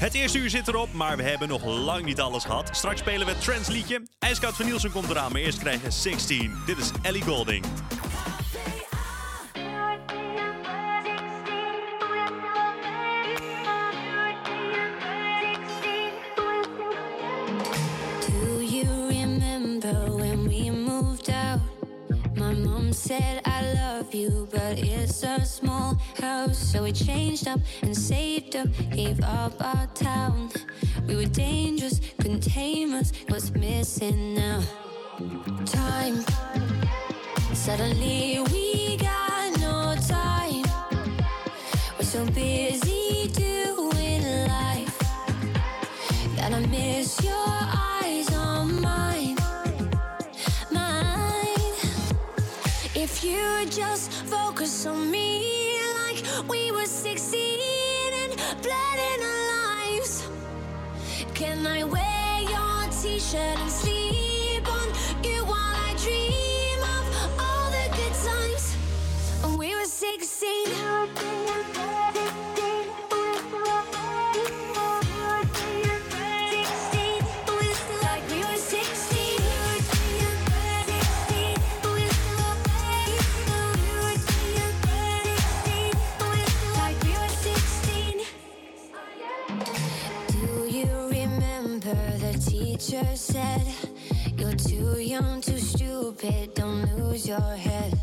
Het eerste uur zit erop, maar we hebben nog lang niet alles gehad. Straks spelen we het Trends liedje. IJskoud van Nielsen komt eraan, maar eerst krijgen 16. Dit is Ellie Golding. So we changed up and saved up, gave up our town. We were dangerous, couldn't tame us. What's missing now? Time. Suddenly we got no time. We're so busy doing life that I miss your eyes on mine, mine. If you just focus on me we were 16 and blood in our lives. Can I wear your t-shirt and sleep on you while I dream of all the good times we were 16? Said, You're too young, too stupid, don't lose your head?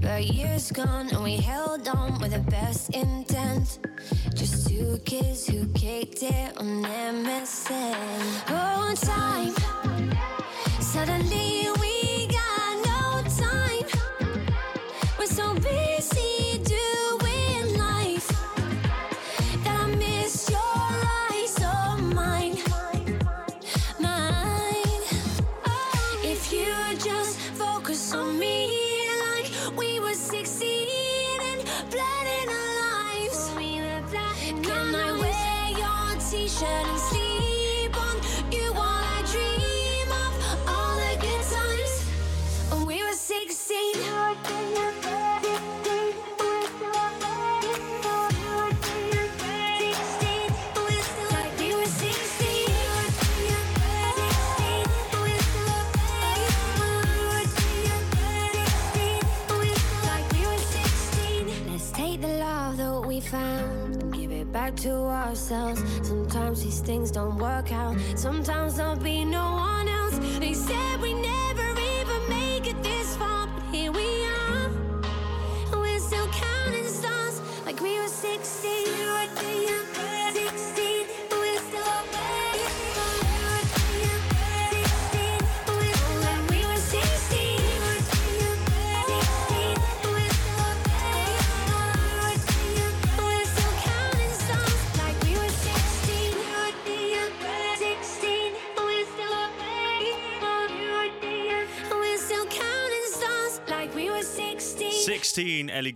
But years gone and we held on with the best intent. Just two kids who kicked it on MSN. Oh, time.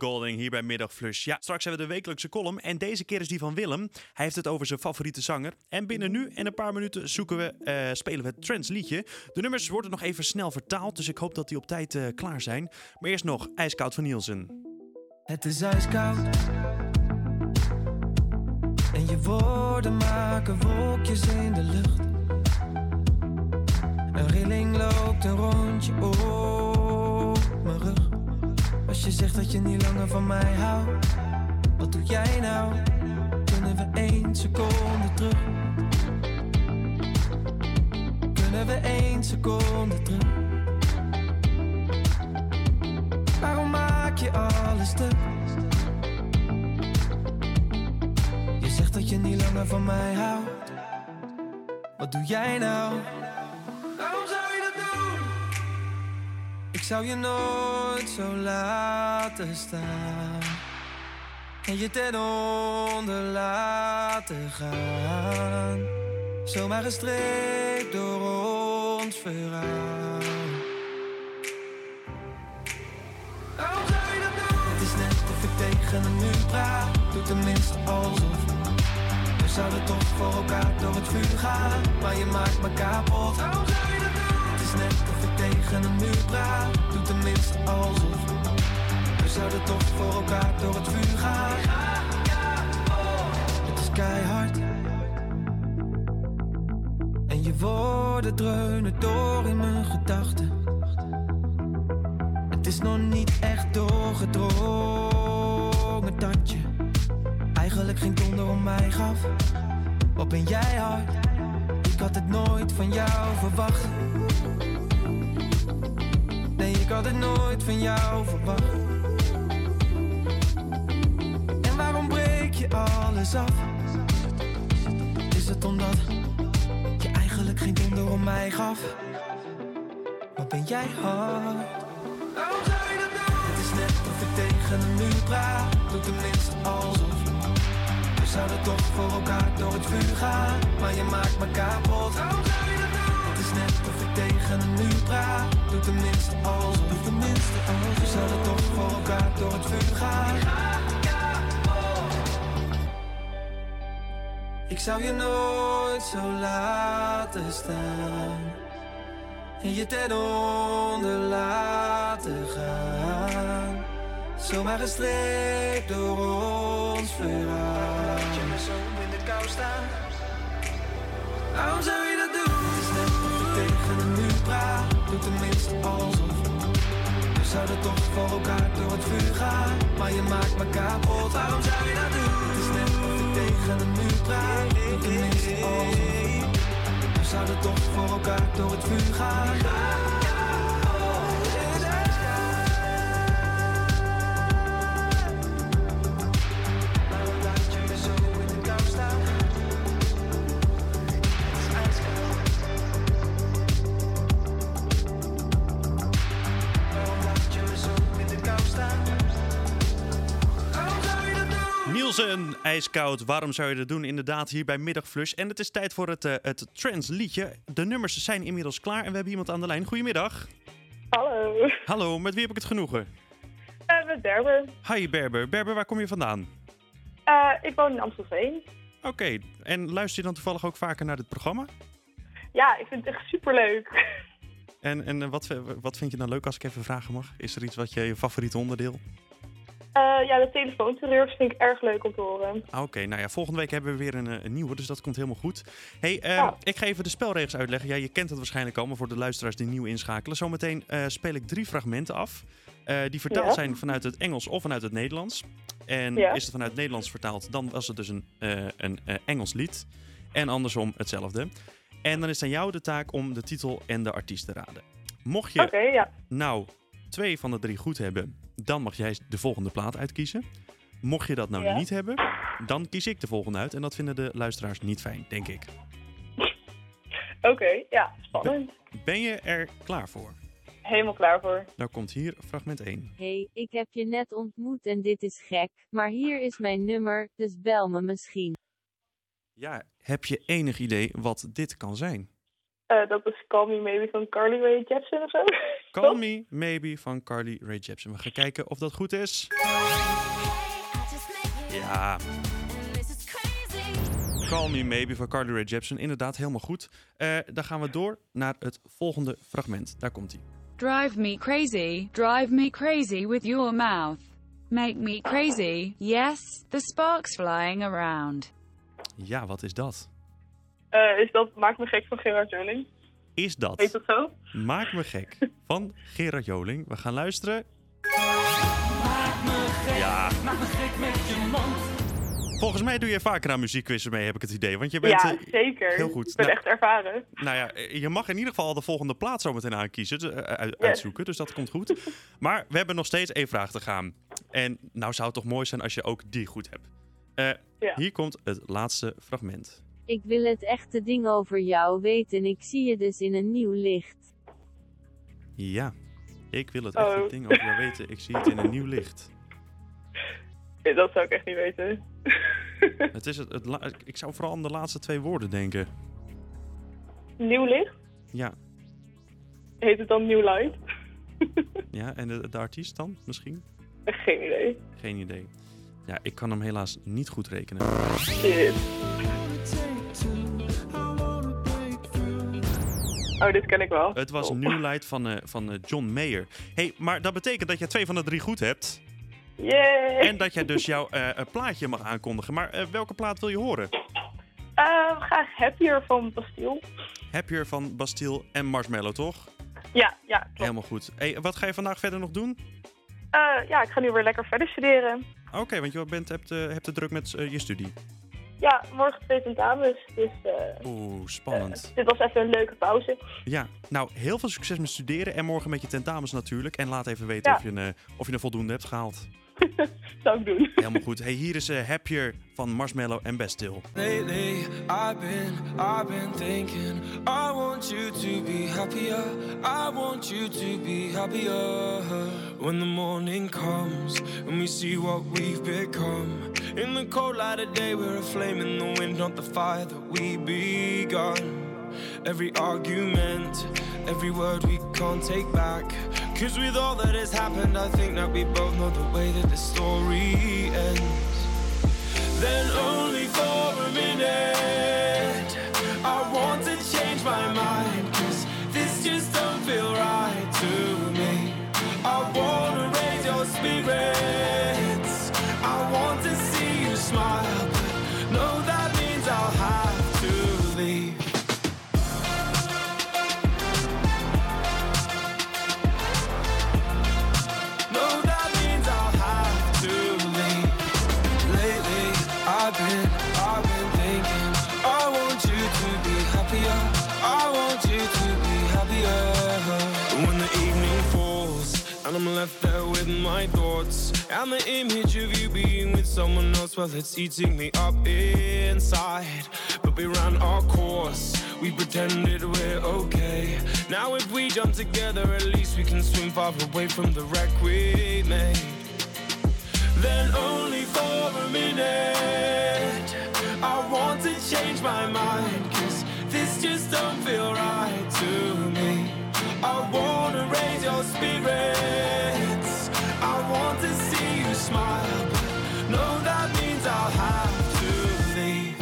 Golding hier bij Middagflush. Ja, straks hebben we de wekelijkse column en deze keer is die van Willem. Hij heeft het over zijn favoriete zanger. En binnen nu en een paar minuten zoeken we, eh, spelen we het Trends liedje. De nummers worden nog even snel vertaald, dus ik hoop dat die op tijd eh, klaar zijn. Maar eerst nog IJskoud van Nielsen. Het is ijskoud. En je woorden maken wolkjes in de lucht. Een rilling loopt een rondje op mijn rug. Als je zegt dat je niet langer van mij houdt, wat doe jij nou? Kunnen we één seconde terug? Kunnen we één seconde terug? Waarom maak je alles stuk? Je zegt dat je niet langer van mij houdt. Wat doe jij nou? Zou je nooit zo laten staan. En je ten onder laten gaan. Zomaar gestreept door ons verhaal. Waarom zou je dat doen? Het is net of ik tegen een muur praat. Doe tenminste alsof. We zouden toch voor elkaar door het vuur gaan. Maar je maakt me kapot. Net of ik tegen een muur praat. Doe tenminste alsof. We zouden toch voor elkaar door het vuur gaan. Het is keihard. je woorden dreunen door in mijn gedachten. Het is nog niet echt doorgedrongen dat je eigenlijk geen donder om mij gaf. Wat ben jij hard? Ik had het nooit van jou verwacht. Had het nooit van jou verwacht. En waarom breek je alles af? Is het omdat je eigenlijk geen donder om mij gaf? Wat ben jij hard? Waarom zou je dat doen? Het is net of ik tegen een muur praat. Doe tenminste alsof. We zouden toch voor elkaar door het vuur gaan. Maar je maakt me kapot. Net of ik tegen een muur praat. Doe tenminste alsof. Doe tenminste alsof. We zouden toch voor elkaar door het vuur gaan. Ik zou je nooit zo laten staan En je ten onder laten gaan Zomaar gestreept door ons verhaal Laat je me zo in de kou staan Waarom zou je praat Doe tenminste alsof. We zouden toch voor elkaar door het vuur gaan. Maar je maakt me kapot, waarom zou je dat doen? Het is net of ik tegen een muur praat. Doe tenminste alsof. We zouden toch voor elkaar door het vuur gaan ijskoud. Waarom zou je dat doen? Inderdaad, hier bij Middagflush. En het is tijd voor het, eh, het Trends liedje. De nummers zijn inmiddels klaar en we hebben iemand aan de lijn. Goedemiddag. Hallo, Hallo, met wie heb ik het genoegen? uh, met Berber. Hi Berber. Berber, waar kom je vandaan? Eh, ik woon in Amstelveen. Oké, en luister je dan toevallig ook vaker naar dit programma? Ja, ik vind het echt superleuk. En, en wat, wat vind je dan leuk als ik even vragen mag? Is er iets wat je je favoriete onderdeel? Eh, ja, de telefoonterreurs vind ik erg leuk om te horen. Ah, Oké, nou ja, volgende week hebben we weer een, eh, een nieuwe, dus dat komt helemaal goed. hey, eh, Ja. ik ga even de spelregels uitleggen. Ja, je kent het waarschijnlijk al, maar voor de luisteraars die nieuw inschakelen. Zometeen eh, speel ik drie fragmenten af. die vertaald Ja. zijn vanuit het Engels of vanuit het Nederlands. En Ja. is het vanuit het Nederlands vertaald, dan was het dus een, een Engels lied. En andersom hetzelfde. En dan is het aan jou de taak om de titel en de artiest te raden. Mocht je Oké, ja. nou twee van de drie goed hebben, dan mag jij de volgende plaat uitkiezen. Mocht je dat nou Ja. niet hebben, dan kies ik de volgende uit. En dat vinden de luisteraars niet fijn, denk ik. Oké, ja. Spannend. Ben je er klaar voor? Helemaal klaar voor. Nou komt hier fragment 1. Hey, ik heb je net ontmoet en dit is gek, maar hier is mijn nummer, dus bel me misschien. Ja, heb je enig idee wat dit kan zijn? Eh, dat is Call Me Maybe van Carly Rae Jepsen of zo. Call? Me Maybe van Carly Rae Jepsen. We gaan kijken of dat goed is. Ja, Call Me Maybe van Carly Rae Jepsen. Inderdaad, helemaal goed. Eh, dan gaan we door naar het volgende fragment. Daar komt hij. Drive me crazy, drive me crazy with your mouth. Make me crazy, yes, the sparks flying around. Ja, wat is dat? Eh, is dat Maak me gek van Gerard Joling? Is dat Heet dat zo? Maak me gek van Gerard Joling. We gaan luisteren. Ja. Volgens mij doe je vaker aan muziekquizzen mee, heb ik het idee. Want je bent... ja, eh, zeker. heel goed. Ik ben Nou- echt ervaren. nou ja, eh, je mag in ieder geval al de volgende plaat zo meteen aankiezen, dus, uit- uitzoeken. Dus dat komt goed. Maar we hebben nog steeds één vraag te gaan. En nou zou het toch mooi zijn als je ook die goed hebt. Ja. Hier komt het laatste fragment. Ik wil het echte ding over jou weten, ik zie je dus in een nieuw licht. Ja, ik wil het Oh. echte ding over jou weten. Ik zie het in een nieuw licht. Dat zou ik echt niet weten. Het is het, ik zou vooral aan de laatste twee woorden denken. Nieuw licht? Ja, Heet het dan New Light? ja en de, de artiest dan misschien? Geen idee. Geen idee. Ja, ik kan hem helaas niet goed rekenen. Shit. Oh, dit ken ik wel. Het was. New Light van, eh, van eh, John Mayer. hey, maar dat betekent dat je twee van de drie goed hebt. Yay! En dat jij dus jouw eh, plaatje mag aankondigen. Maar welke plaat wil je horen? Graag Happier van Bastille. Happier van Bastille en Marshmallow, toch? Ja, ja, klopt. Helemaal goed. Hey, wat ga je vandaag verder nog doen? Ja, ik ga nu weer lekker verder studeren. Oké, want je bent, hebt, hebt het druk met je studie. Ja, morgen twee tentamens, dus eh, Oeh, spannend. eh, dit was even een leuke pauze. Ja, nou, heel veel succes met studeren en morgen met je tentamens natuurlijk. En laat even weten Ja. of, je een, eh, of je een voldoende hebt gehaald. Zou ik doen. Helemaal goed. Hey, hier is eh, Happier van Marshmallow en Bastille. Lately, I've been, I've been thinking. I want you to be happier. I want you to be happier. When the morning comes and we see what we've become. In the cold light of day, we're a flame in the wind, not the fire that we begun. Every argument, every word we can't take back. Cause with all that has happened, I think that we both know the way that the story ends then only for a minute. With my thoughts and the image of you being with someone else, well, it's eating me up inside. But we ran our course. We pretended we're okay. Now if we jump together, at least we can swim far away from the wreck we made then only for a minute. I want to change my mind, cause this just don't feel right to me. I wanna raise your spirits. I want to see you smile, that means I'll have to leave.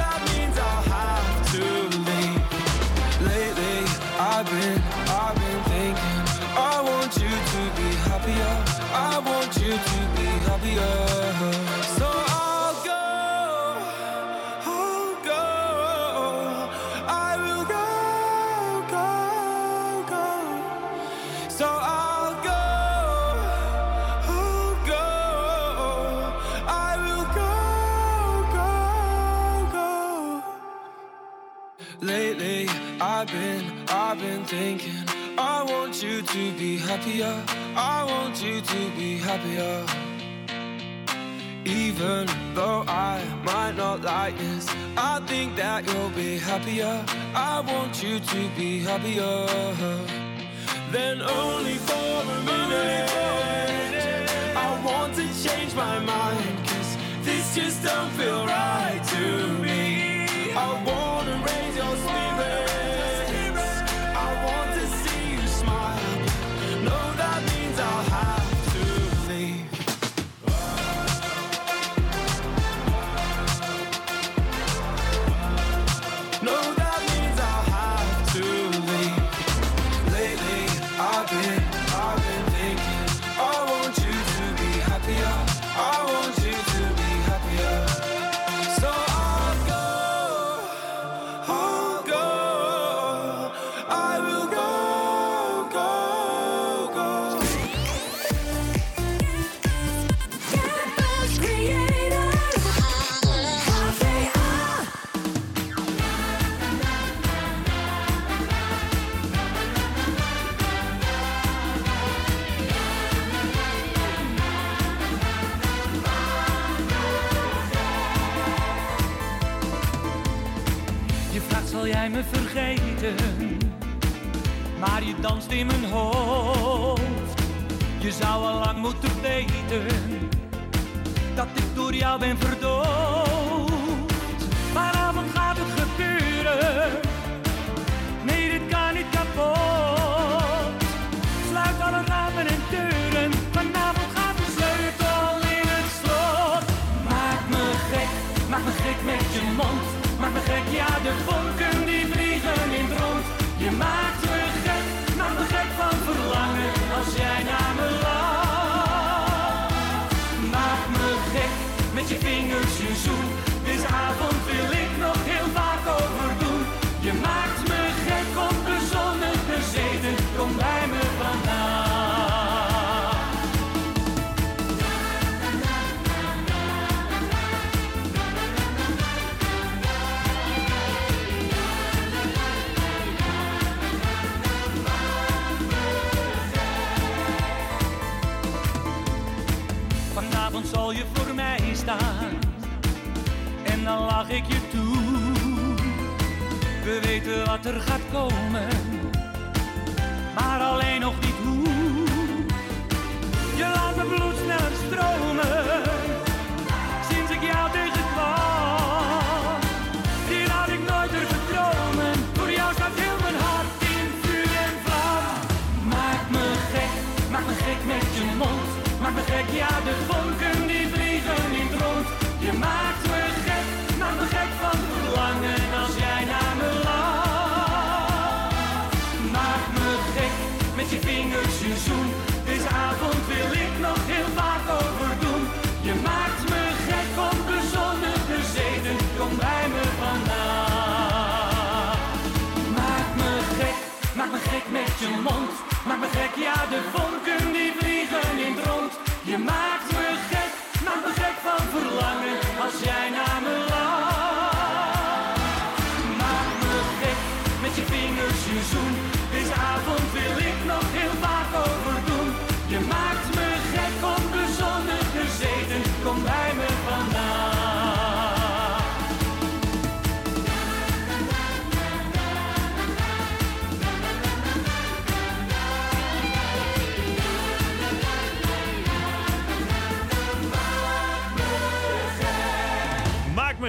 That means I'll have to leave. Lately, I've been, I've been thinking. I want you to be happier. I want you to be happier. So I'll go, I'll go. I will go, go, go. Lately, I've been, I've been thinking. I want you to be happier. I want you to be happier. Even though I might not like this, I think that you'll be happier. I want you to be happier. Then only for a minute, I want to change my mind. Cause this just don't feel right to me. Zou al lang moeten weten dat ik door jou ben verdoofd. Vanavond gaat het gebeuren, nee dit kan niet kapot. Sluit alle ramen en deuren, vanavond gaat de sleutel in het slot. Maak me gek, maak me gek met je mond. Maak me gek, ja de weten wat er gaat komen, met je. Maak me gek, ja de vonken die vliegen in het rond. Je maakt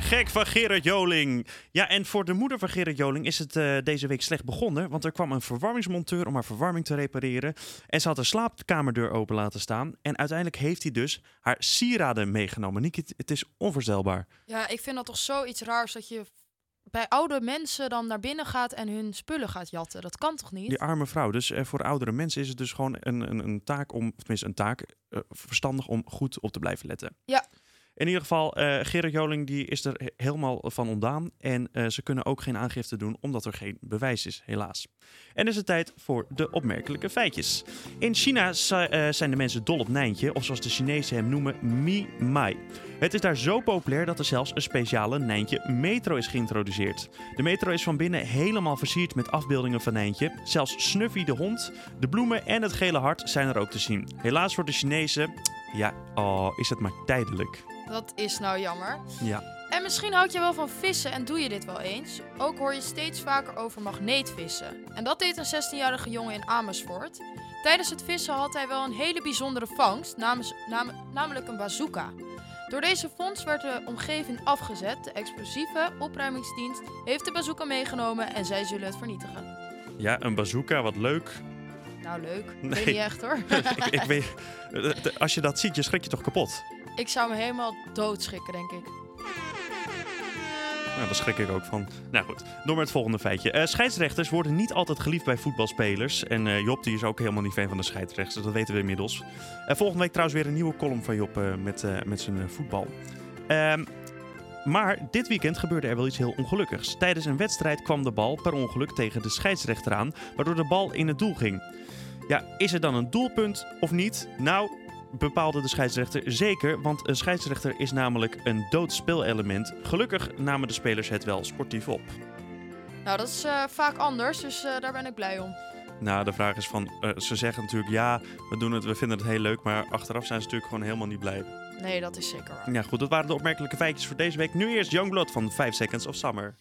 gek van Gerard Joling. Ja, en voor de moeder van Gerard Joling is het eh, deze week slecht begonnen. Want er kwam een verwarmingsmonteur om haar verwarming te repareren. En ze had de slaapkamerdeur open laten staan. En uiteindelijk heeft hij dus haar sieraden meegenomen. Niek, het, het is onvoorstelbaar. Ja, ik vind dat toch zoiets raars dat je bij oude mensen dan naar binnen gaat en hun spullen gaat jatten. Dat kan toch niet? Die arme vrouw. Dus eh, voor oudere mensen is het dus gewoon een, een, een taak om, of tenminste een taak, eh, verstandig om goed op te blijven letten. Ja. In ieder geval, eh Gerard Joling die is er he- helemaal van ontdaan. En eh, ze kunnen ook geen aangifte doen, omdat er geen bewijs is, helaas. En is het tijd voor de opmerkelijke feitjes. In China eh, zijn de mensen dol op Nijntje, of zoals de Chinezen hem noemen, Mi Mai. Het is daar zo populair dat er zelfs een speciale Nijntje metro is geïntroduceerd. De metro is van binnen helemaal versierd met afbeeldingen van Nijntje. Zelfs Snuffy de hond, de bloemen en het gele hart zijn er ook te zien. Helaas voor de Chinezen, ja, oh, is het maar tijdelijk. Dat is nou jammer. Ja. En misschien houd je wel van vissen en doe je dit wel eens. Ook hoor je steeds vaker over magneetvissen. En dat deed een 16-jarige jongen in Amersfoort. Tijdens het vissen had hij wel een hele bijzondere vangst, namens, nam- namelijk een bazooka. Door deze vondst werd de omgeving afgezet. De explosieve opruimingsdienst heeft de bazooka meegenomen en zij zullen het vernietigen. Ja, een bazooka, wat leuk. Nou, leuk. Nee. weet niet echt hoor. ik, ik weet, eh, als je dat ziet, je schrik je toch kapot? Ik zou me helemaal doodschrikken, denk ik. Nou, daar schrik ik ook van. Nou goed, door met het volgende feitje. Eh, scheidsrechters worden niet altijd geliefd bij voetbalspelers. En eh, Job die is ook helemaal niet fan van de scheidsrechters, dat weten we inmiddels. Eh, volgende week trouwens weer een nieuwe column van Job met, met zijn voetbal. Ehm, maar dit weekend gebeurde er wel iets heel ongelukkigs. Tijdens een wedstrijd kwam de bal per ongeluk tegen de scheidsrechter aan, waardoor de bal in het doel ging. Ja, is er dan een doelpunt of niet? Nou, bepaalde de scheidsrechter zeker, want een scheidsrechter is namelijk een doodspeelelement. Gelukkig namen de spelers het wel sportief op. Nou, dat is eh, vaak anders, dus eh, daar ben ik blij om. Nou, de vraag is van, eh, ze zeggen natuurlijk ja, we doen het, we vinden het heel leuk, maar achteraf zijn ze natuurlijk gewoon helemaal niet blij. Nee, dat is zeker waar. Ja, goed, dat waren de opmerkelijke feitjes voor deze week. Nu eerst Youngblood van 5 Seconds of Summer.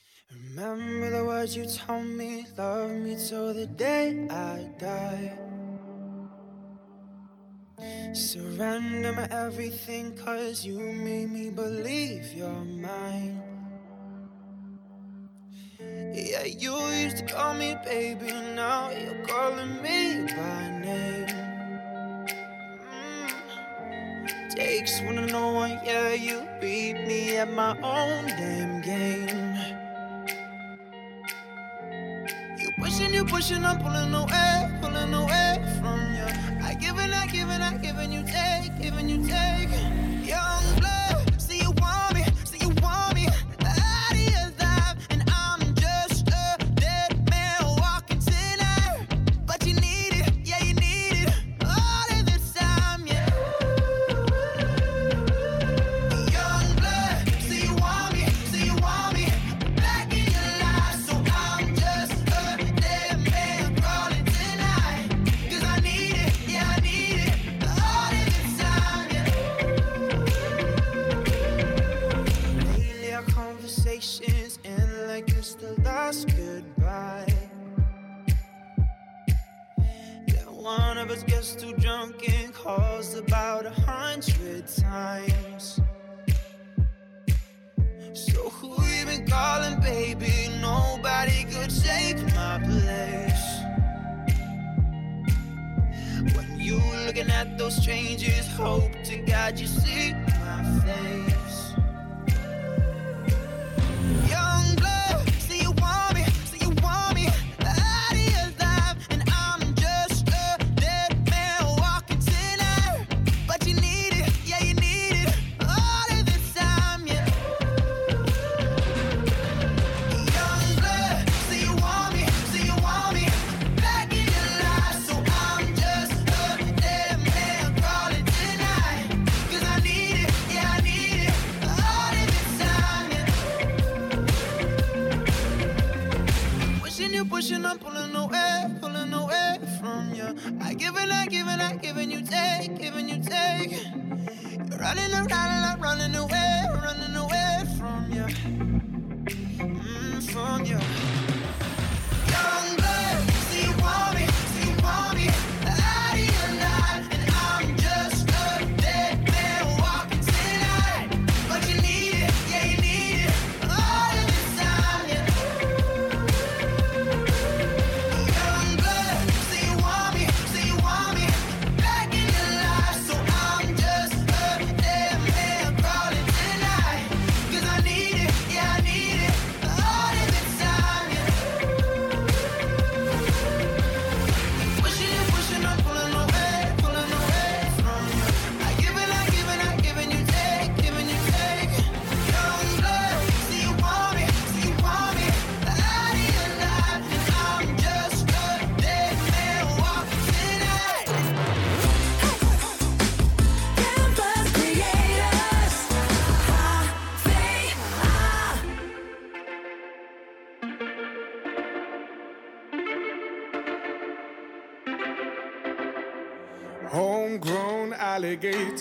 Remember the words you told me, love me till the day I die. Surrender my everything, cause you made me believe you're mine. Yeah, you used to call me baby, now you're calling me by name. Mm. Takes one to know one, yeah, you beat me at my own damn game. You pushing, you pushing, I'm pulling away, pulling away running around and I'm running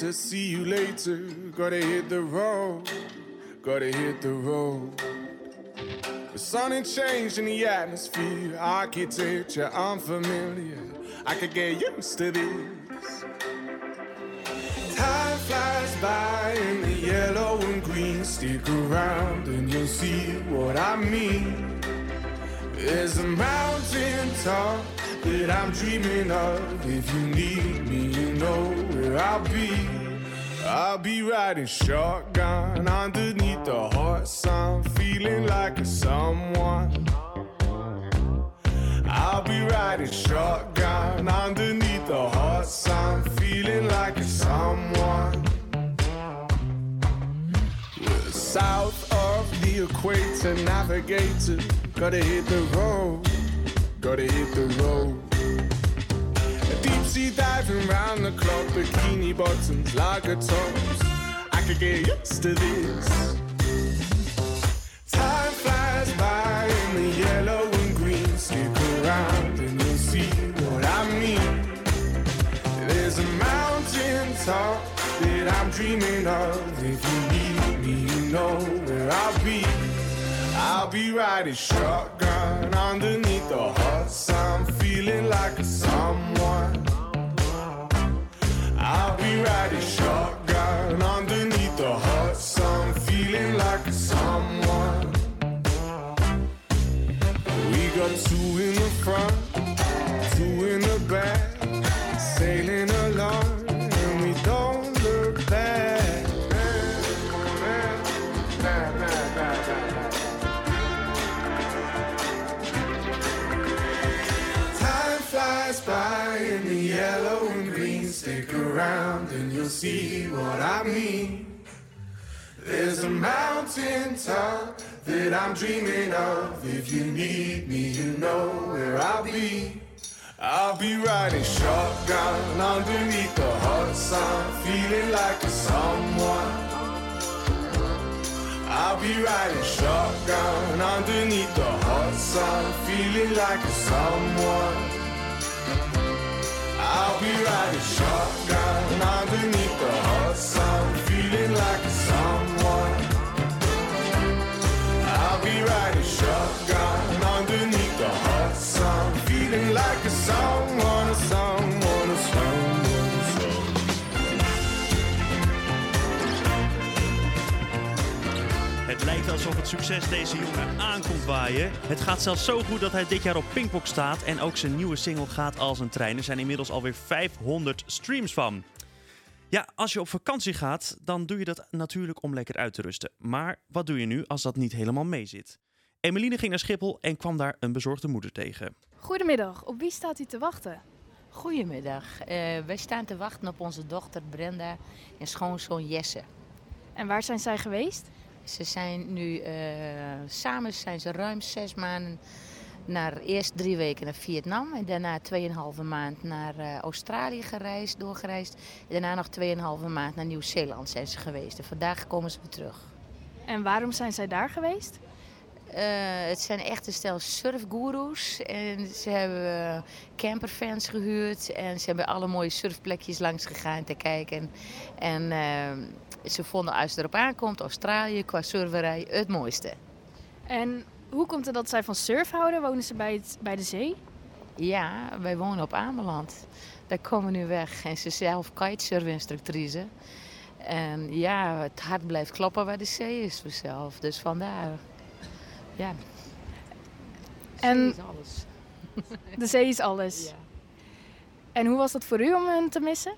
alligator, see you later. Gotta hit the road, gotta hit the road. The sun ain't changed in the atmosphere, architecture unfamiliar. I could get used to this. Time flies by in the yellow and green. Stick around and you'll see what I mean. There's a mountain top that I'm dreaming of. If you need me, you know where I'll be. I'll be riding shotgun underneath the hot sun, feeling like a someone. I'll be riding shotgun underneath the hot sun, feeling like a someone. South of the equator, navigator. Gotta hit the road, gotta hit the road. Deep sea diving round the clock, bikini bottoms, lager tops. I could get used to this. Time flies by in the yellow and green. Stick around and you'll see what I mean. There's a mountain top that I'm dreaming of. If you need me, you know where I'll be. I'll be riding shotgun underneath the hot sun, feeling like a someone. I'll be riding shotgun underneath the hot sun, feeling like a someone. We got two in the front, yellow and green. Stick around and you'll see what I mean. There's a mountain top that I'm dreaming of. If you need me, you know where I'll be. I'll be riding shotgun underneath the hot sun, feeling like a someone. I'll be riding shotgun underneath the hot sun, feeling like a someone. I'll be riding shotgun underneath the hot sun, feeling like. I'll be riding shotgun underneath the hot sun, feeling like someone. Lijkt alsof het succes deze jongen aankomt waaien. Het gaat zelfs zo goed dat hij dit jaar op Pinkpop staat. En ook zijn nieuwe single gaat als een trein. Er zijn inmiddels alweer 500 streams van. Ja, als je op vakantie gaat, dan doe je dat natuurlijk om lekker uit te rusten. Maar wat doe je nu als dat niet helemaal meezit? Emeline ging naar Schiphol en kwam daar een bezorgde moeder tegen. Goedemiddag, op wie staat u te wachten? Goedemiddag. Eh, wij staan te wachten op onze dochter Brenda en schoonzoon Jesse. En waar zijn zij geweest? Ze zijn nu eh, samen zijn ze ruim zes maanden naar eerst drie weken naar Vietnam en daarna 2,5 maand naar eh, Australië gereisd, doorgereisd. En daarna nog 2,5 maand naar Nieuw-Zeeland zijn ze geweest. En vandaag komen ze weer terug. En waarom zijn zij daar geweest? Eh, het zijn echt een stel surfgoeroes. En ze hebben camperfans gehuurd. En ze hebben alle mooie surfplekjes langs gegaan te kijken. En ze vonden als het erop aankomt, Australië qua surferij het mooiste. En hoe komt het dat zij van surf houden? Wonen ze bij, het, bij de zee? Ja, wij wonen op Ameland. Daar komen we nu weg. En ze is zelf kitesurfinstructrice. En ja, het hart blijft kloppen waar de zee is vanzelf. Dus vandaar. Ja. En Zee is alles. de zee is alles. Ja. En hoe was dat voor u om hen te missen?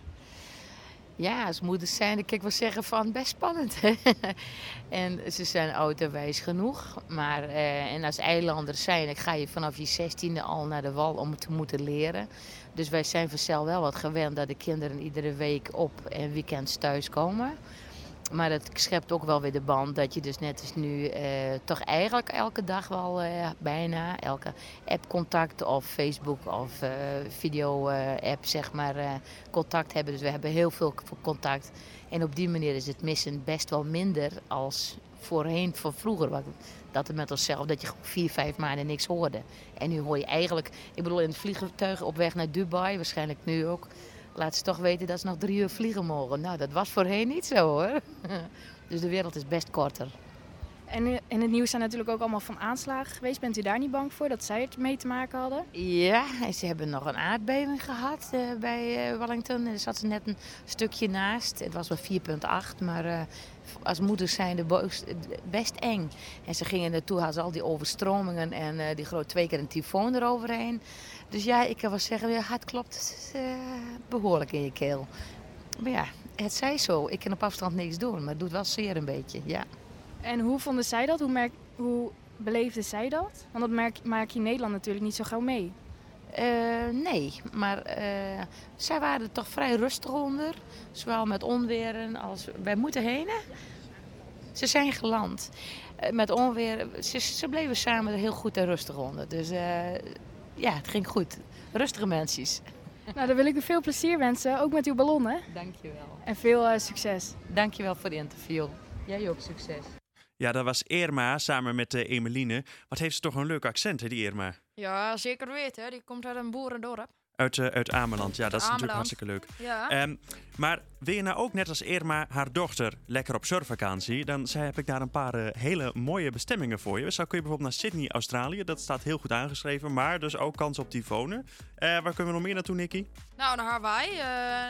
Ja, als moeders zijn, dan kan ik wel zeggen van best spannend. en ze zijn ouderwijs genoeg. Maar eh, en als eilanders zijn, dan ga je vanaf je zestiende al naar de wal om te moeten leren. Dus wij zijn vanzelf wel wat gewend dat de kinderen iedere week op en weekends thuiskomen. Maar het schept ook wel weer de band dat je dus net als nu eh, toch eigenlijk elke dag wel eh, bijna elke app-contact of Facebook of eh, video-app zeg maar contact hebben. Dus we hebben heel veel contact. En op die manier is het missen best wel minder als voorheen van vroeger. Dat het met onszelf, dat je vier, vijf maanden niks hoorde. En nu hoor je eigenlijk, ik bedoel in het vliegtuig op weg naar Dubai, waarschijnlijk nu ook. Laat ze toch weten dat ze nog drie uur vliegen mogen. Nou, dat was voorheen niet zo hoor. Dus de wereld is best korter. En in het nieuws zijn natuurlijk ook allemaal van aanslagen geweest. Bent u daar niet bang voor dat zij het mee te maken hadden? Ja, en ze hebben nog een aardbeving gehad eh, bij eh, Wellington. Er zat ze net een stukje naast. Het was wel 4,8, maar eh, als moeders zijn de best eng. En ze gingen naartoe, hadden ze al die overstromingen en die groot twee keer een tyfoon eroverheen. Dus ja, ik kan wel zeggen, je hart klopt eh, behoorlijk in je keel. Maar ja, het zij zo. Ik kan op afstand niks doen, maar het doet wel zeer een beetje, ja. En hoe vonden zij dat? Hoe, merk, hoe beleefden zij dat? Want dat merk, maak je in Nederland natuurlijk niet zo gauw mee. Eh, nee, maar eh, zij waren er toch vrij rustig onder. Zowel met onweren als... Wij moeten heen? Ze zijn geland. Met onweer... Ze, ze bleven samen er heel goed en rustig onder. Dus ja, het ging goed. Rustige mensjes. Nou, dan wil ik u veel plezier wensen, ook met uw ballonnen. Dankjewel. En veel eh, succes. Dankjewel voor de interview. Jij ook succes. Ja, dat was Irma samen met eh, Emeline. Wat heeft ze toch een leuk accent, hè, die Irma? Ja, zeker weten. hè. Die komt uit een boerendorp. Uit, eh, uit Ameland. Ja, dat is natuurlijk hartstikke leuk. Ja. Ehm, maar wil je nou ook net als Irma haar dochter lekker op surfvakantie? Dan heb ik daar een paar eh, hele mooie bestemmingen voor je. Zo kun je bijvoorbeeld naar Sydney, Australië. Dat staat heel goed aangeschreven. Maar dus ook kans op tyfonen. Eh, waar kunnen we nog meer naartoe, Nicky? Nou, naar Hawaii, eh,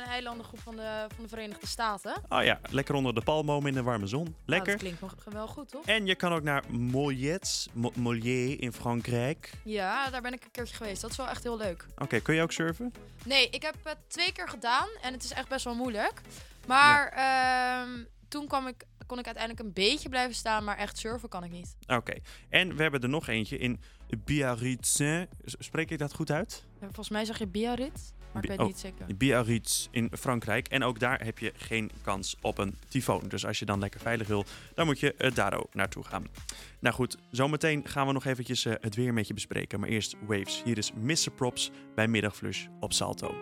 een eilandengroep van de, van de Verenigde Staten. Oh ja, lekker onder de palmboom in de warme zon. Nou, Lekker. dat klinkt wel goed, toch? En je kan ook naar Mollet, Mo- Mollier in Frankrijk. Ja, daar ben ik een keertje geweest. Dat is wel echt heel leuk. Oké, kun je ook surfen? Nee, ik heb het twee keer gedaan en het is echt best wel moeilijk. Maar ehm, toen kwam ik, kon ik uiteindelijk een beetje blijven staan, maar echt surfen kan ik niet. Oké. En we hebben er nog eentje in Biarritz. Spreek ik dat goed uit? Ja, Volgens mij zeg je Biarritz, maar ik weet oh, niet zeker. Biarritz in Frankrijk. En ook daar heb je geen kans op een tyfoon. Dus als je dan lekker veilig wil, dan moet je eh, daar ook naartoe gaan. Nou goed, zometeen gaan we nog eventjes eh, het weer met je bespreken. Maar eerst Waves. Hier is Mr. Props bij Middagflush op Salto.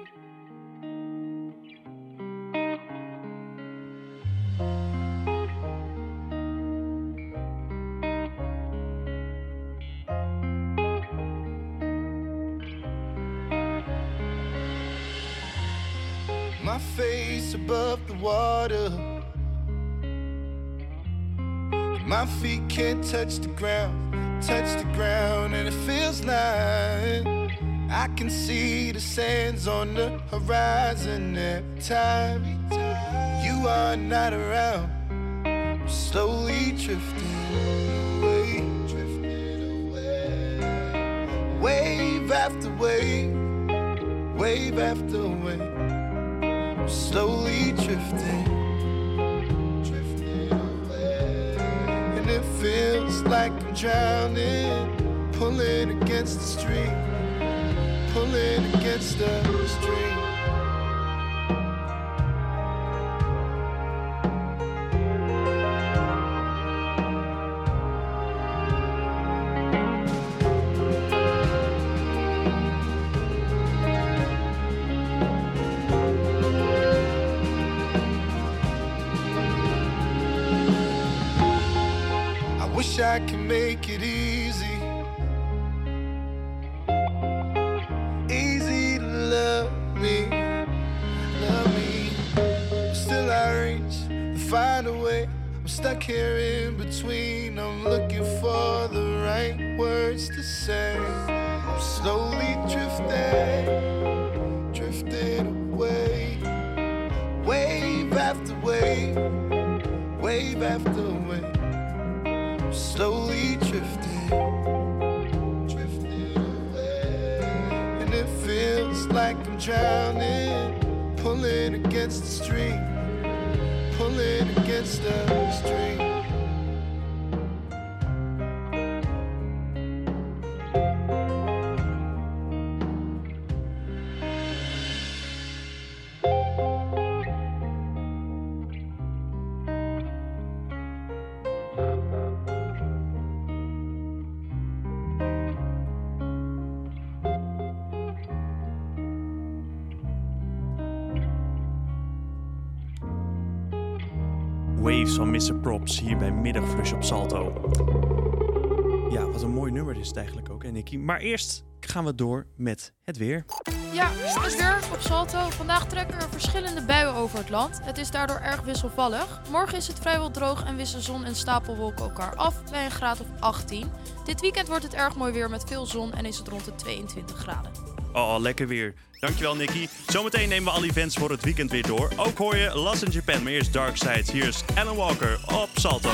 The water. My feet can't touch the ground, touch the ground, and it feels like I can see the sands on the horizon every time you are not around. I'm slowly drifting away, drifting away. Wave after wave, wave after wave, slowly drifting, drifting away. And it feels like I'm drowning, pulling against the stream, pulling against the stream. Waves van Mr. Props hier bij Middagflush op Salto. Ja, wat een mooi nummer is het eigenlijk ook, hè Nicky. Maar eerst gaan we door met het weer. Ja, het weer op Salto. Vandaag trekken er verschillende buien over het land. Het is daardoor erg wisselvallig. Morgen is het vrijwel droog en wisselen zon en stapelwolken elkaar af bij een graad of 18. Dit weekend wordt het erg mooi weer met veel zon en is het rond de 22 graden. Oh, lekker weer. Dankjewel, Nicky. Zometeen nemen we alle events voor het weekend weer door. Ook hoor je Last in Japan, maar eerst Dark Side. Hier is Alan Walker op Salto.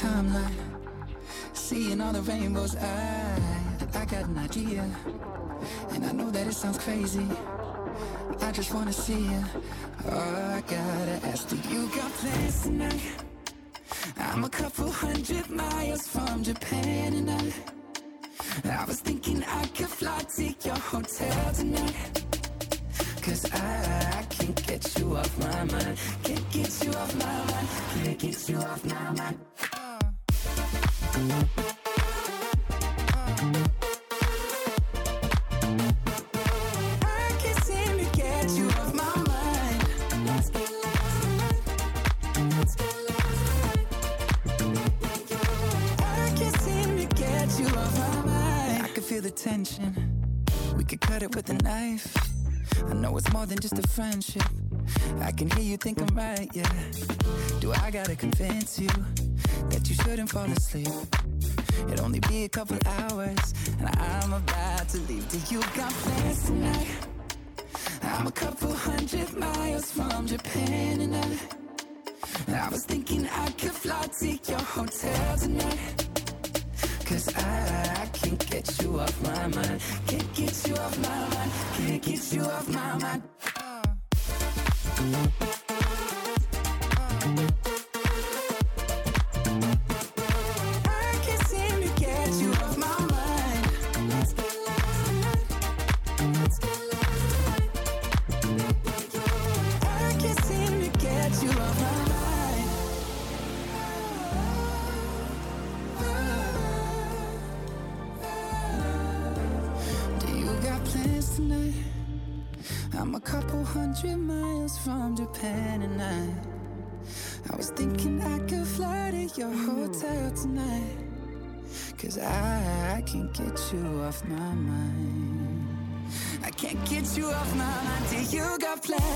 Timeline. Seeing all the rainbows. I, I got an idea. And I know that it sounds crazy. I just wanna see you. Oh, I gotta ask, do you got plans tonight? I'm a couple hundred miles from Japan and I I was thinking I could fly to your hotel tonight Cause I, I can't get you off my mind Can't get you off my mind Can't get you off my mind friendship. I can hear you think I'm right, yeah. Do I gotta convince you That you shouldn't fall asleep. It'll only be a couple hours And I'm about to leave. Do you got plans tonight? I'm a couple hundred miles from Japan and I I was thinking I could fly to your hotel tonight. Cause I, I can't get you off my mind. Can't get you off my mind. Can't get you off my mind uh. play.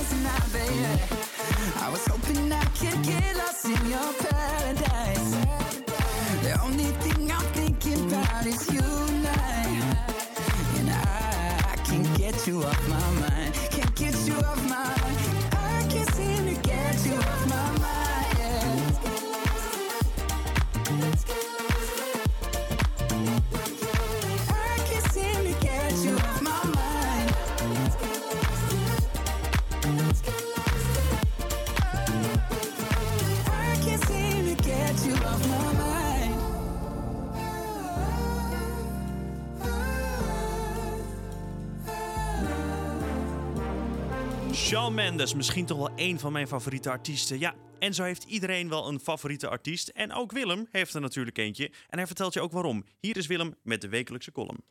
Mendes, misschien toch wel één van mijn favoriete artiesten. Ja, en zo heeft iedereen wel een favoriete artiest. En ook Willem heeft er natuurlijk eentje. En hij vertelt je ook waarom. Hier is Willem met de wekelijkse column.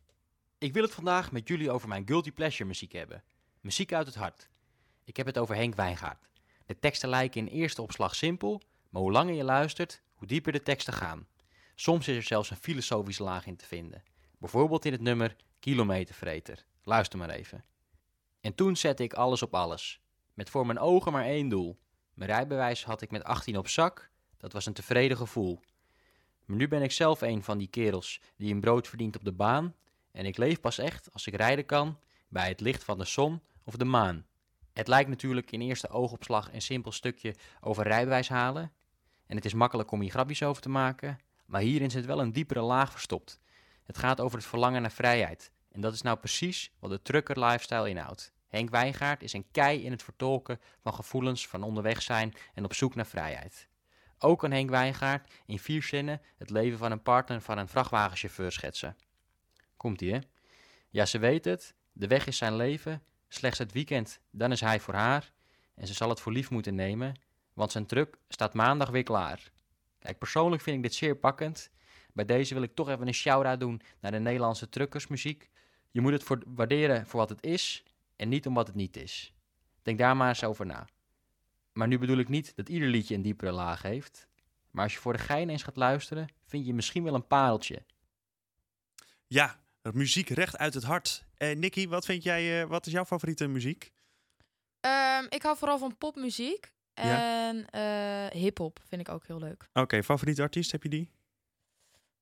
Ik wil het vandaag met jullie over mijn guilty pleasure muziek hebben. Muziek uit het hart. Ik heb het over Henk Wijngaard. De teksten lijken in eerste opslag simpel, maar hoe langer je luistert, hoe dieper de teksten gaan. Soms is er zelfs een filosofische laag in te vinden. Bijvoorbeeld in het nummer Kilometervreter. Luister maar even. En toen zette ik alles op alles. Met voor mijn ogen maar één doel. Mijn rijbewijs had ik met 18 op zak. Dat was een tevreden gevoel. Maar nu ben ik zelf een van die kerels die een brood verdient op de baan. En ik leef pas echt als ik rijden kan bij het licht van de zon of de maan. Het lijkt natuurlijk in eerste oogopslag een simpel stukje over rijbewijs halen. En het is makkelijk om hier grapjes over te maken. Maar hierin zit wel een diepere laag verstopt. Het gaat over het verlangen naar vrijheid. En dat is nou precies wat de trucker lifestyle inhoudt. Henk Wijngaard is een kei in het vertolken van gevoelens van onderweg zijn en op zoek naar vrijheid. Ook kan Henk Wijngaard in vier zinnen het leven van een partner van een vrachtwagenchauffeur schetsen. Komt-ie, hè? Ja, ze weet het. De weg is zijn leven. Slechts het weekend, dan is hij voor haar. En ze zal het voor lief moeten nemen, want zijn truck staat maandag weer klaar. Kijk, persoonlijk vind ik dit zeer pakkend. Bij deze wil ik toch even een shout-out doen naar de Nederlandse truckersmuziek. Je moet het voor waarderen voor wat het is en niet om wat het niet is. Denk daar maar eens over na. Maar nu bedoel ik niet dat ieder liedje een diepere laag heeft. Maar als je voor de gein eens gaat luisteren, vind je misschien wel een pareltje. Ja, muziek recht uit het hart. Eh Nicky, wat vind jij, eh, wat is jouw favoriete muziek? Ehm, ik hou vooral van popmuziek. Ja. En eh hip-hop vind ik ook heel leuk. Oké, favoriete artiest, heb je die?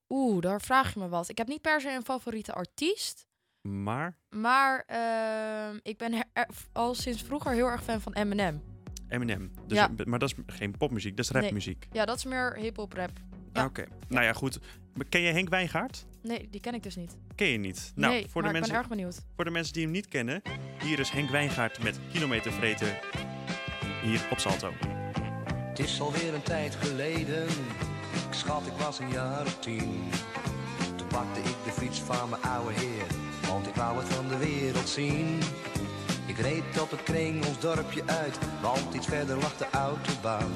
Oeh, daar vraag je me wat. Ik heb niet per se een favoriete artiest. Maar Maar ehm, ik ben her- er- al sinds vroeger heel erg fan van Eminem. Eminem. Dus, Ja. Maar dat is geen popmuziek, dat is Nee. rapmuziek. Ja, dat is meer hip-hop rap. Ah, Oké, nou ja, goed. Ken je Henk Wijngaard? Nee, die ken ik dus niet. Ken je niet? Nou, nee, voor, maar de ik mensen, ben erg benieuwd. voor de mensen die hem niet kennen, hier is Henk Wijngaard met Kilometervreten. Hier op Salto. Het is alweer een tijd geleden, ik schat ik was een jaar of tien. Toen pakte ik de fiets van mijn oude heer, want ik wou het van de wereld zien. Ik reed op het kring ons dorpje uit, want iets verder lag de autobaan.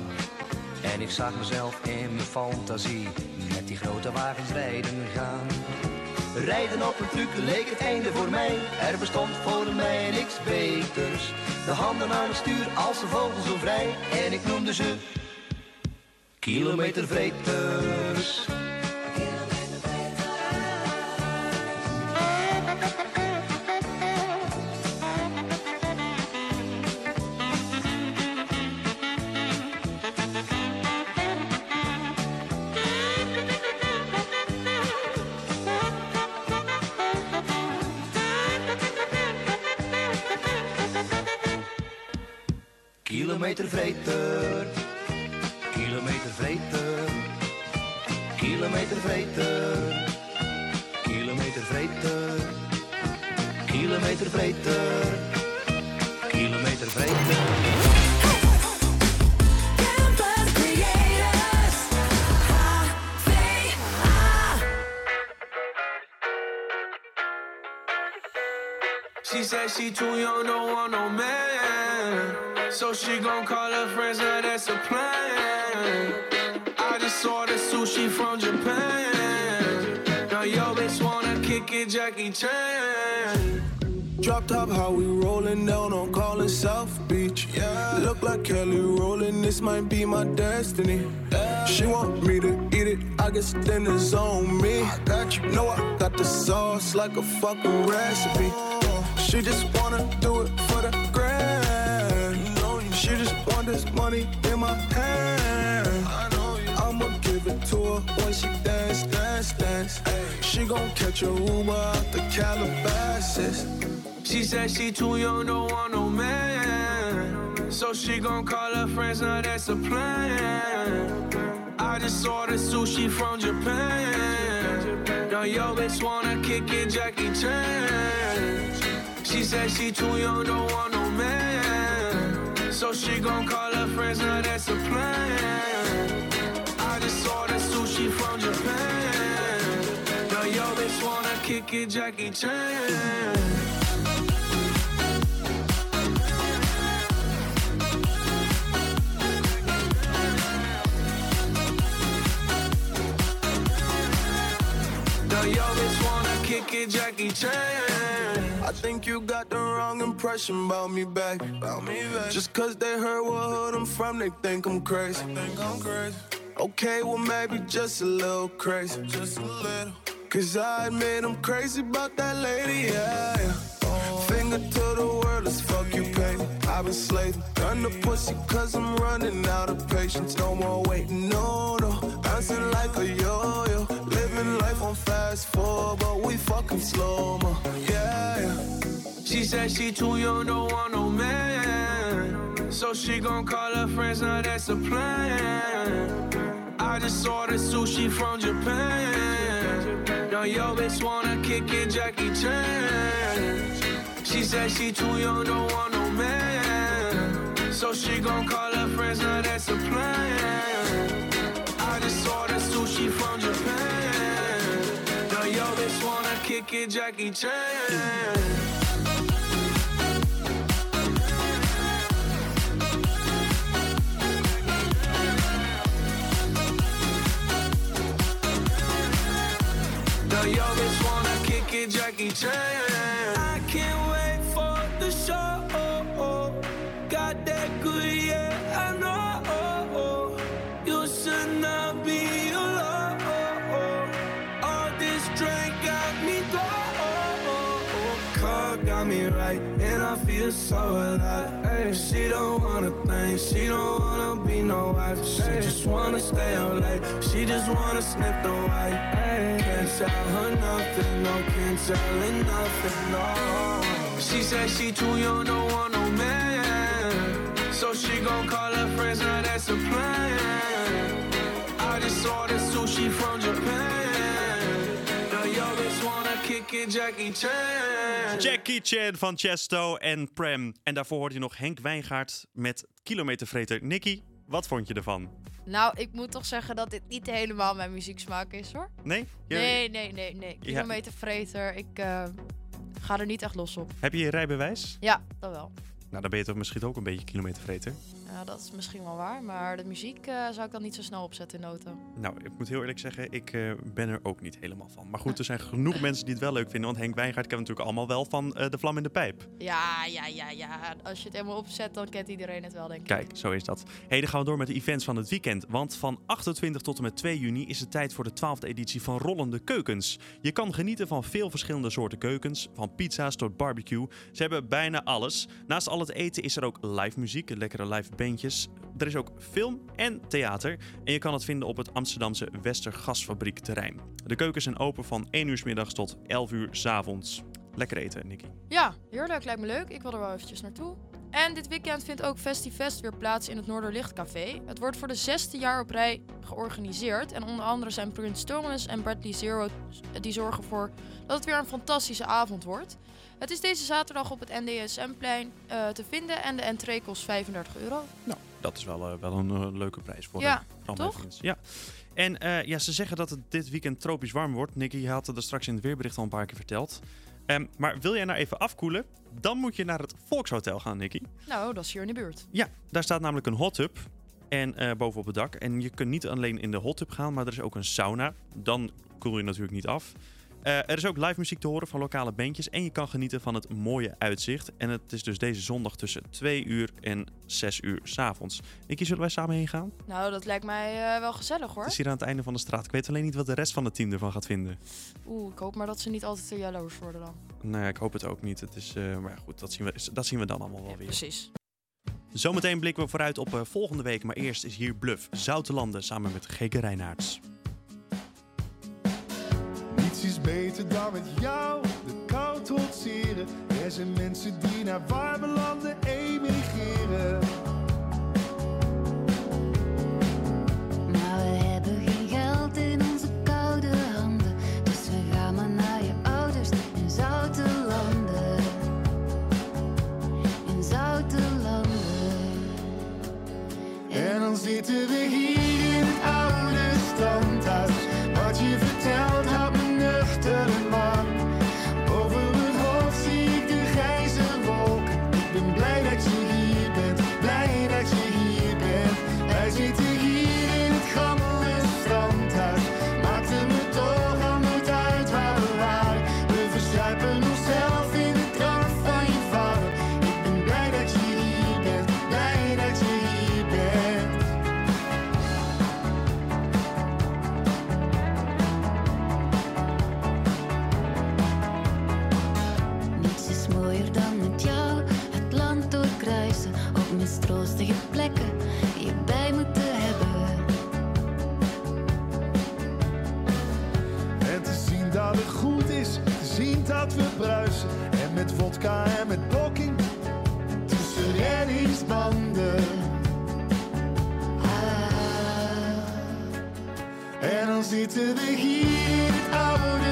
En ik zag mezelf in mijn fantasie, met die grote wagens rijden gaan. Rijden op een truc leek het einde voor mij. Er bestond voor mij niks beters. De handen aan het stuur als de vogels zo vrij. En ik noemde ze kilometervreters. So she gon' call her friends, now that's a plan. I just ordered sushi from Japan. Now yo bitch wanna kick it, Jackie Chan. Drop top, how we rolling down on calling South Beach. Yeah. Look like Kelly rolling, this might be my destiny. She want me to eat it, I guess then it's on me. I got you, know I got the sauce like a fucking recipe. She just wanna do it for the this money in my hand. I'ma give it to her when she dance, dance, dance. She gon' catch a Uber out the Calabasas. She said she too young, don't want no man. So she gon' call her friends, now that's a plan. I just ordered sushi from Japan. Now yo bitch wanna kick it, Jackie Chan. She said she too young, don't want no man. So she gon' call her friends, now that's a plan. I just ordered sushi from Japan. Now yo bitch wanna kick it, Jackie Chan. Now yo bitch wanna kick it, Jackie Chan. I think you got the wrong impression about me back. About me back. Just cause they heard what hood I'm from, they think I'm crazy. think I'm crazy. Okay, well maybe just a little crazy. Just a little. Cause I admit I'm crazy about that lady, yeah. Finger to the world, as fuck you pay. I've been slaving. Done the pussy cause I'm running out of patience. No more waiting, no, no. Bouncing like a yo-yo. Fast forward, but we fucking slow mo. Yeah, yeah. She said she too young, don't want no man. So she gon' call her friends, now that's a plan. I just ordered sushi from Japan. Now yo bitch wanna kick it, Jackie Chan. She said she too young, don't want no man. So she gon' call her friends, now that's a plan. I just ordered sushi from Japan. Kick it, Jackie Chan. Wanna kick it, Jackie Chan. Hey, she don't wanna think, she don't wanna be no wife. She just wanna stay up late, she just wanna sniff the white. Hey, can't tell her nothing, no, can't tell her nothing, no. She said she too young, don't want no man. So she gon' it's a plan. I just ordered sushi from Japan. Jackie Chan. Jackie Chan van Chesto en Prem. En daarvoor hoorde je nog Henk Wijngaard met Kilometervreter. Nicky, wat vond je ervan? Nou, ik moet toch zeggen dat dit niet helemaal mijn muzieksmaak is hoor. Nee? Je- Nee, nee, nee, nee. Kilometervreter, ik eh, ga er niet echt los op. Heb je je rijbewijs? Ja, dat wel. Nou, dan ben je toch misschien ook een beetje kilometervreter. Ja, dat is misschien wel waar, maar de muziek eh, zou ik dan niet zo snel opzetten in de auto. Nou, ik moet heel eerlijk zeggen, ik eh, ben er ook niet helemaal van. Maar goed, er zijn genoeg mensen die het wel leuk vinden. Want Henk Wijngaard we natuurlijk allemaal wel van eh, De Vlam in de Pijp. Ja, ja, ja, ja. Als je het helemaal opzet, dan kent iedereen het wel, denk ik. Kijk, zo is dat. Hey, dan gaan we door met de events van het weekend. Want van 28 tot en met 2 juni is het tijd voor de 12e editie van Rollende Keukens. Je kan genieten van veel verschillende soorten keukens. Van pizza's tot barbecue. Ze hebben bijna alles. Naast al het eten is er ook live muziek, lekkere live Er is ook film en theater. En je kan het vinden op het Amsterdamse Westergasfabriek terrein. De keukens zijn open van 1 uur middags tot 11 uur 's avonds. Lekker eten, Nicky. Ja, heerlijk. Lijkt me leuk. Ik wil er wel eventjes naartoe. En dit weekend vindt ook Festivest weer plaats in het Noorderlichtcafé. Het wordt voor de zesde jaar op rij georganiseerd. En onder andere zijn Prince Thomas en Bradley Zero die zorgen voor dat het weer een fantastische avond wordt. Het is deze zaterdag op het NDSM-plein eh, te vinden en de entree kost 35 euro. Nou, dat is wel, eh, wel een eh, leuke prijs voor Ja, toch? Ja. En ja, ze zeggen dat het dit weekend tropisch warm wordt. Nicky, je had het er straks in het weerbericht al een paar keer verteld. Ehm, maar wil jij nou even afkoelen? Dan moet je naar het Volkshotel gaan, Nicky. Nou, dat is hier in de buurt. Ja, daar staat namelijk een hot tub. En boven op het dak. En je kunt niet alleen in de hot tub gaan, maar er is ook een sauna. Dan koel je natuurlijk niet af. Eh, er is ook live muziek te horen van lokale bandjes. En je kan genieten van het mooie uitzicht. En het is dus deze zondag tussen 2 uur en 6 uur s'avonds. Nicky, zullen wij samen heen gaan? Nou, dat lijkt mij eh, wel gezellig hoor. Het is hier aan het einde van de straat. Ik weet alleen niet wat de rest van het team ervan gaat vinden. Oeh, ik hoop maar dat ze niet altijd te jaloers worden dan. Nou ja, ik hoop het ook niet. Het is, eh, maar goed, dat zien, we, dat zien we dan allemaal wel weer. Precies. Zometeen blikken we vooruit op volgende week. Maar eerst is hier Bluff, Zoutelanden, samen met Geke Reinaerts. Beter dan met jou de kou trotseren. Er zijn mensen die naar warme landen emigreren. Maar we hebben En met vodka en met blokking tussen reddingsbanden. Ah. En dan zitten we hier in het oude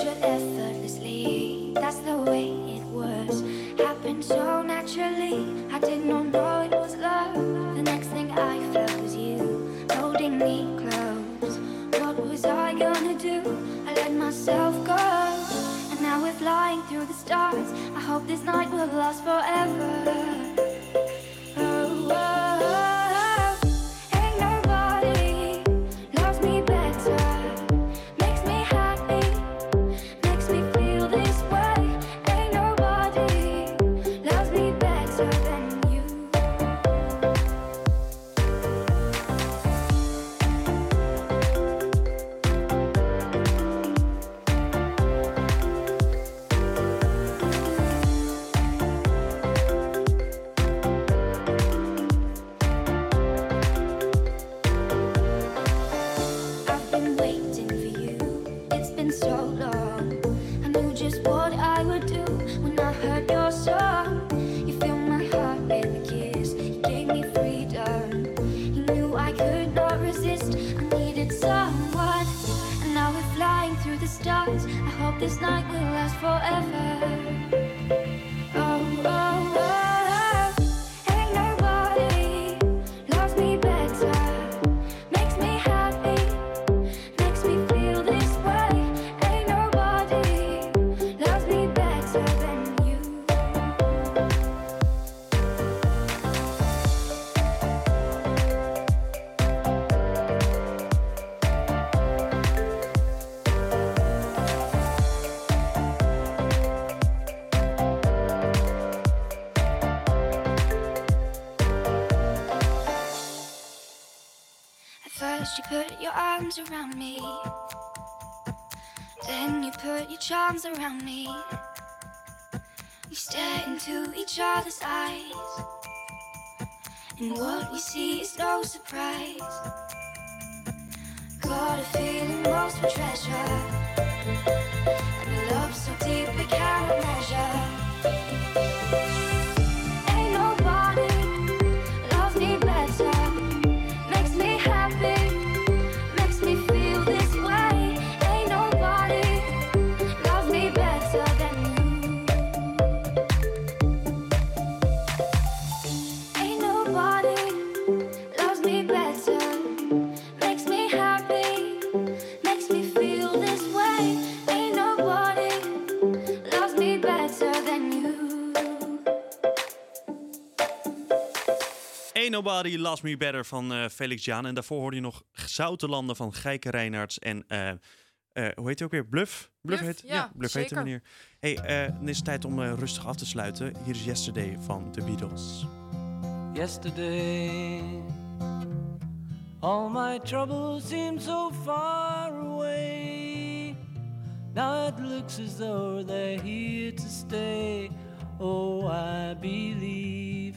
effortlessly. That's the way it was. Happened so naturally. I did not know it was love. The next thing I felt was you holding me close. What was I gonna do? I let myself go. And now we're flying through the stars. I hope this night will last forever. Arms around me. Then you put your charms around me. We stare into each other's eyes. And what we see is no surprise. Got a feeling most of treasure. And a love so deep we cannot measure. Nobody Loves Me Better van eh, Felix Jaan. En daarvoor hoorde je nog Zoute Landen van Gijke Reinhards en... eh, eh, hoe heet hij ook weer? Bluff? Bluff, Bluff, heet, ja, Bluff heet de zeker. meneer. hey, eh, dan is het tijd om rustig af te sluiten. Hier is Yesterday van The Beatles. Yesterday, all my troubles seem so far away. Now it looks as though they're here to stay. Oh, I believe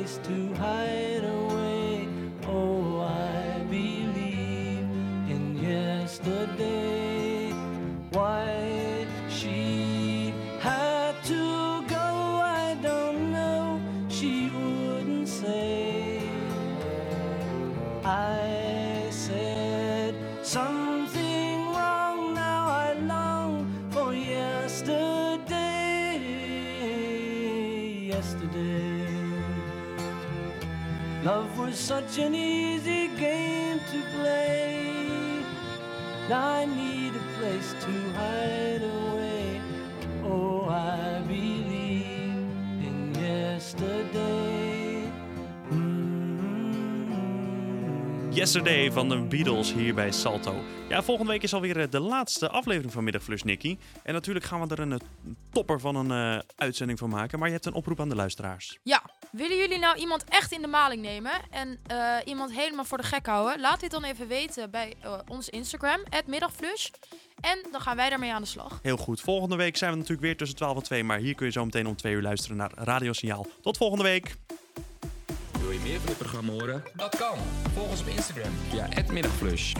Place to hide away. Was such yesterday. Van de Beatles hier bij Salto. Ja, volgende week is alweer eh, de laatste aflevering van Middagflush, Nicky. En natuurlijk gaan we er een eh, topper van een eh, uitzending van maken. Maar je hebt een oproep aan de luisteraars. Ja, willen jullie nou iemand echt in de maling nemen en iemand helemaal voor de gek houden? Laat dit dan even weten bij ons Instagram, Middagflush. En dan gaan wij daarmee aan de slag. Heel goed. Volgende week zijn we natuurlijk weer tussen 12 en 2. Maar hier kun je zo meteen om 2 uur luisteren naar Radio Signaal. Tot volgende week. Wil je meer van dit programma horen? Dat kan. Volg ons op Instagram via @middagflush.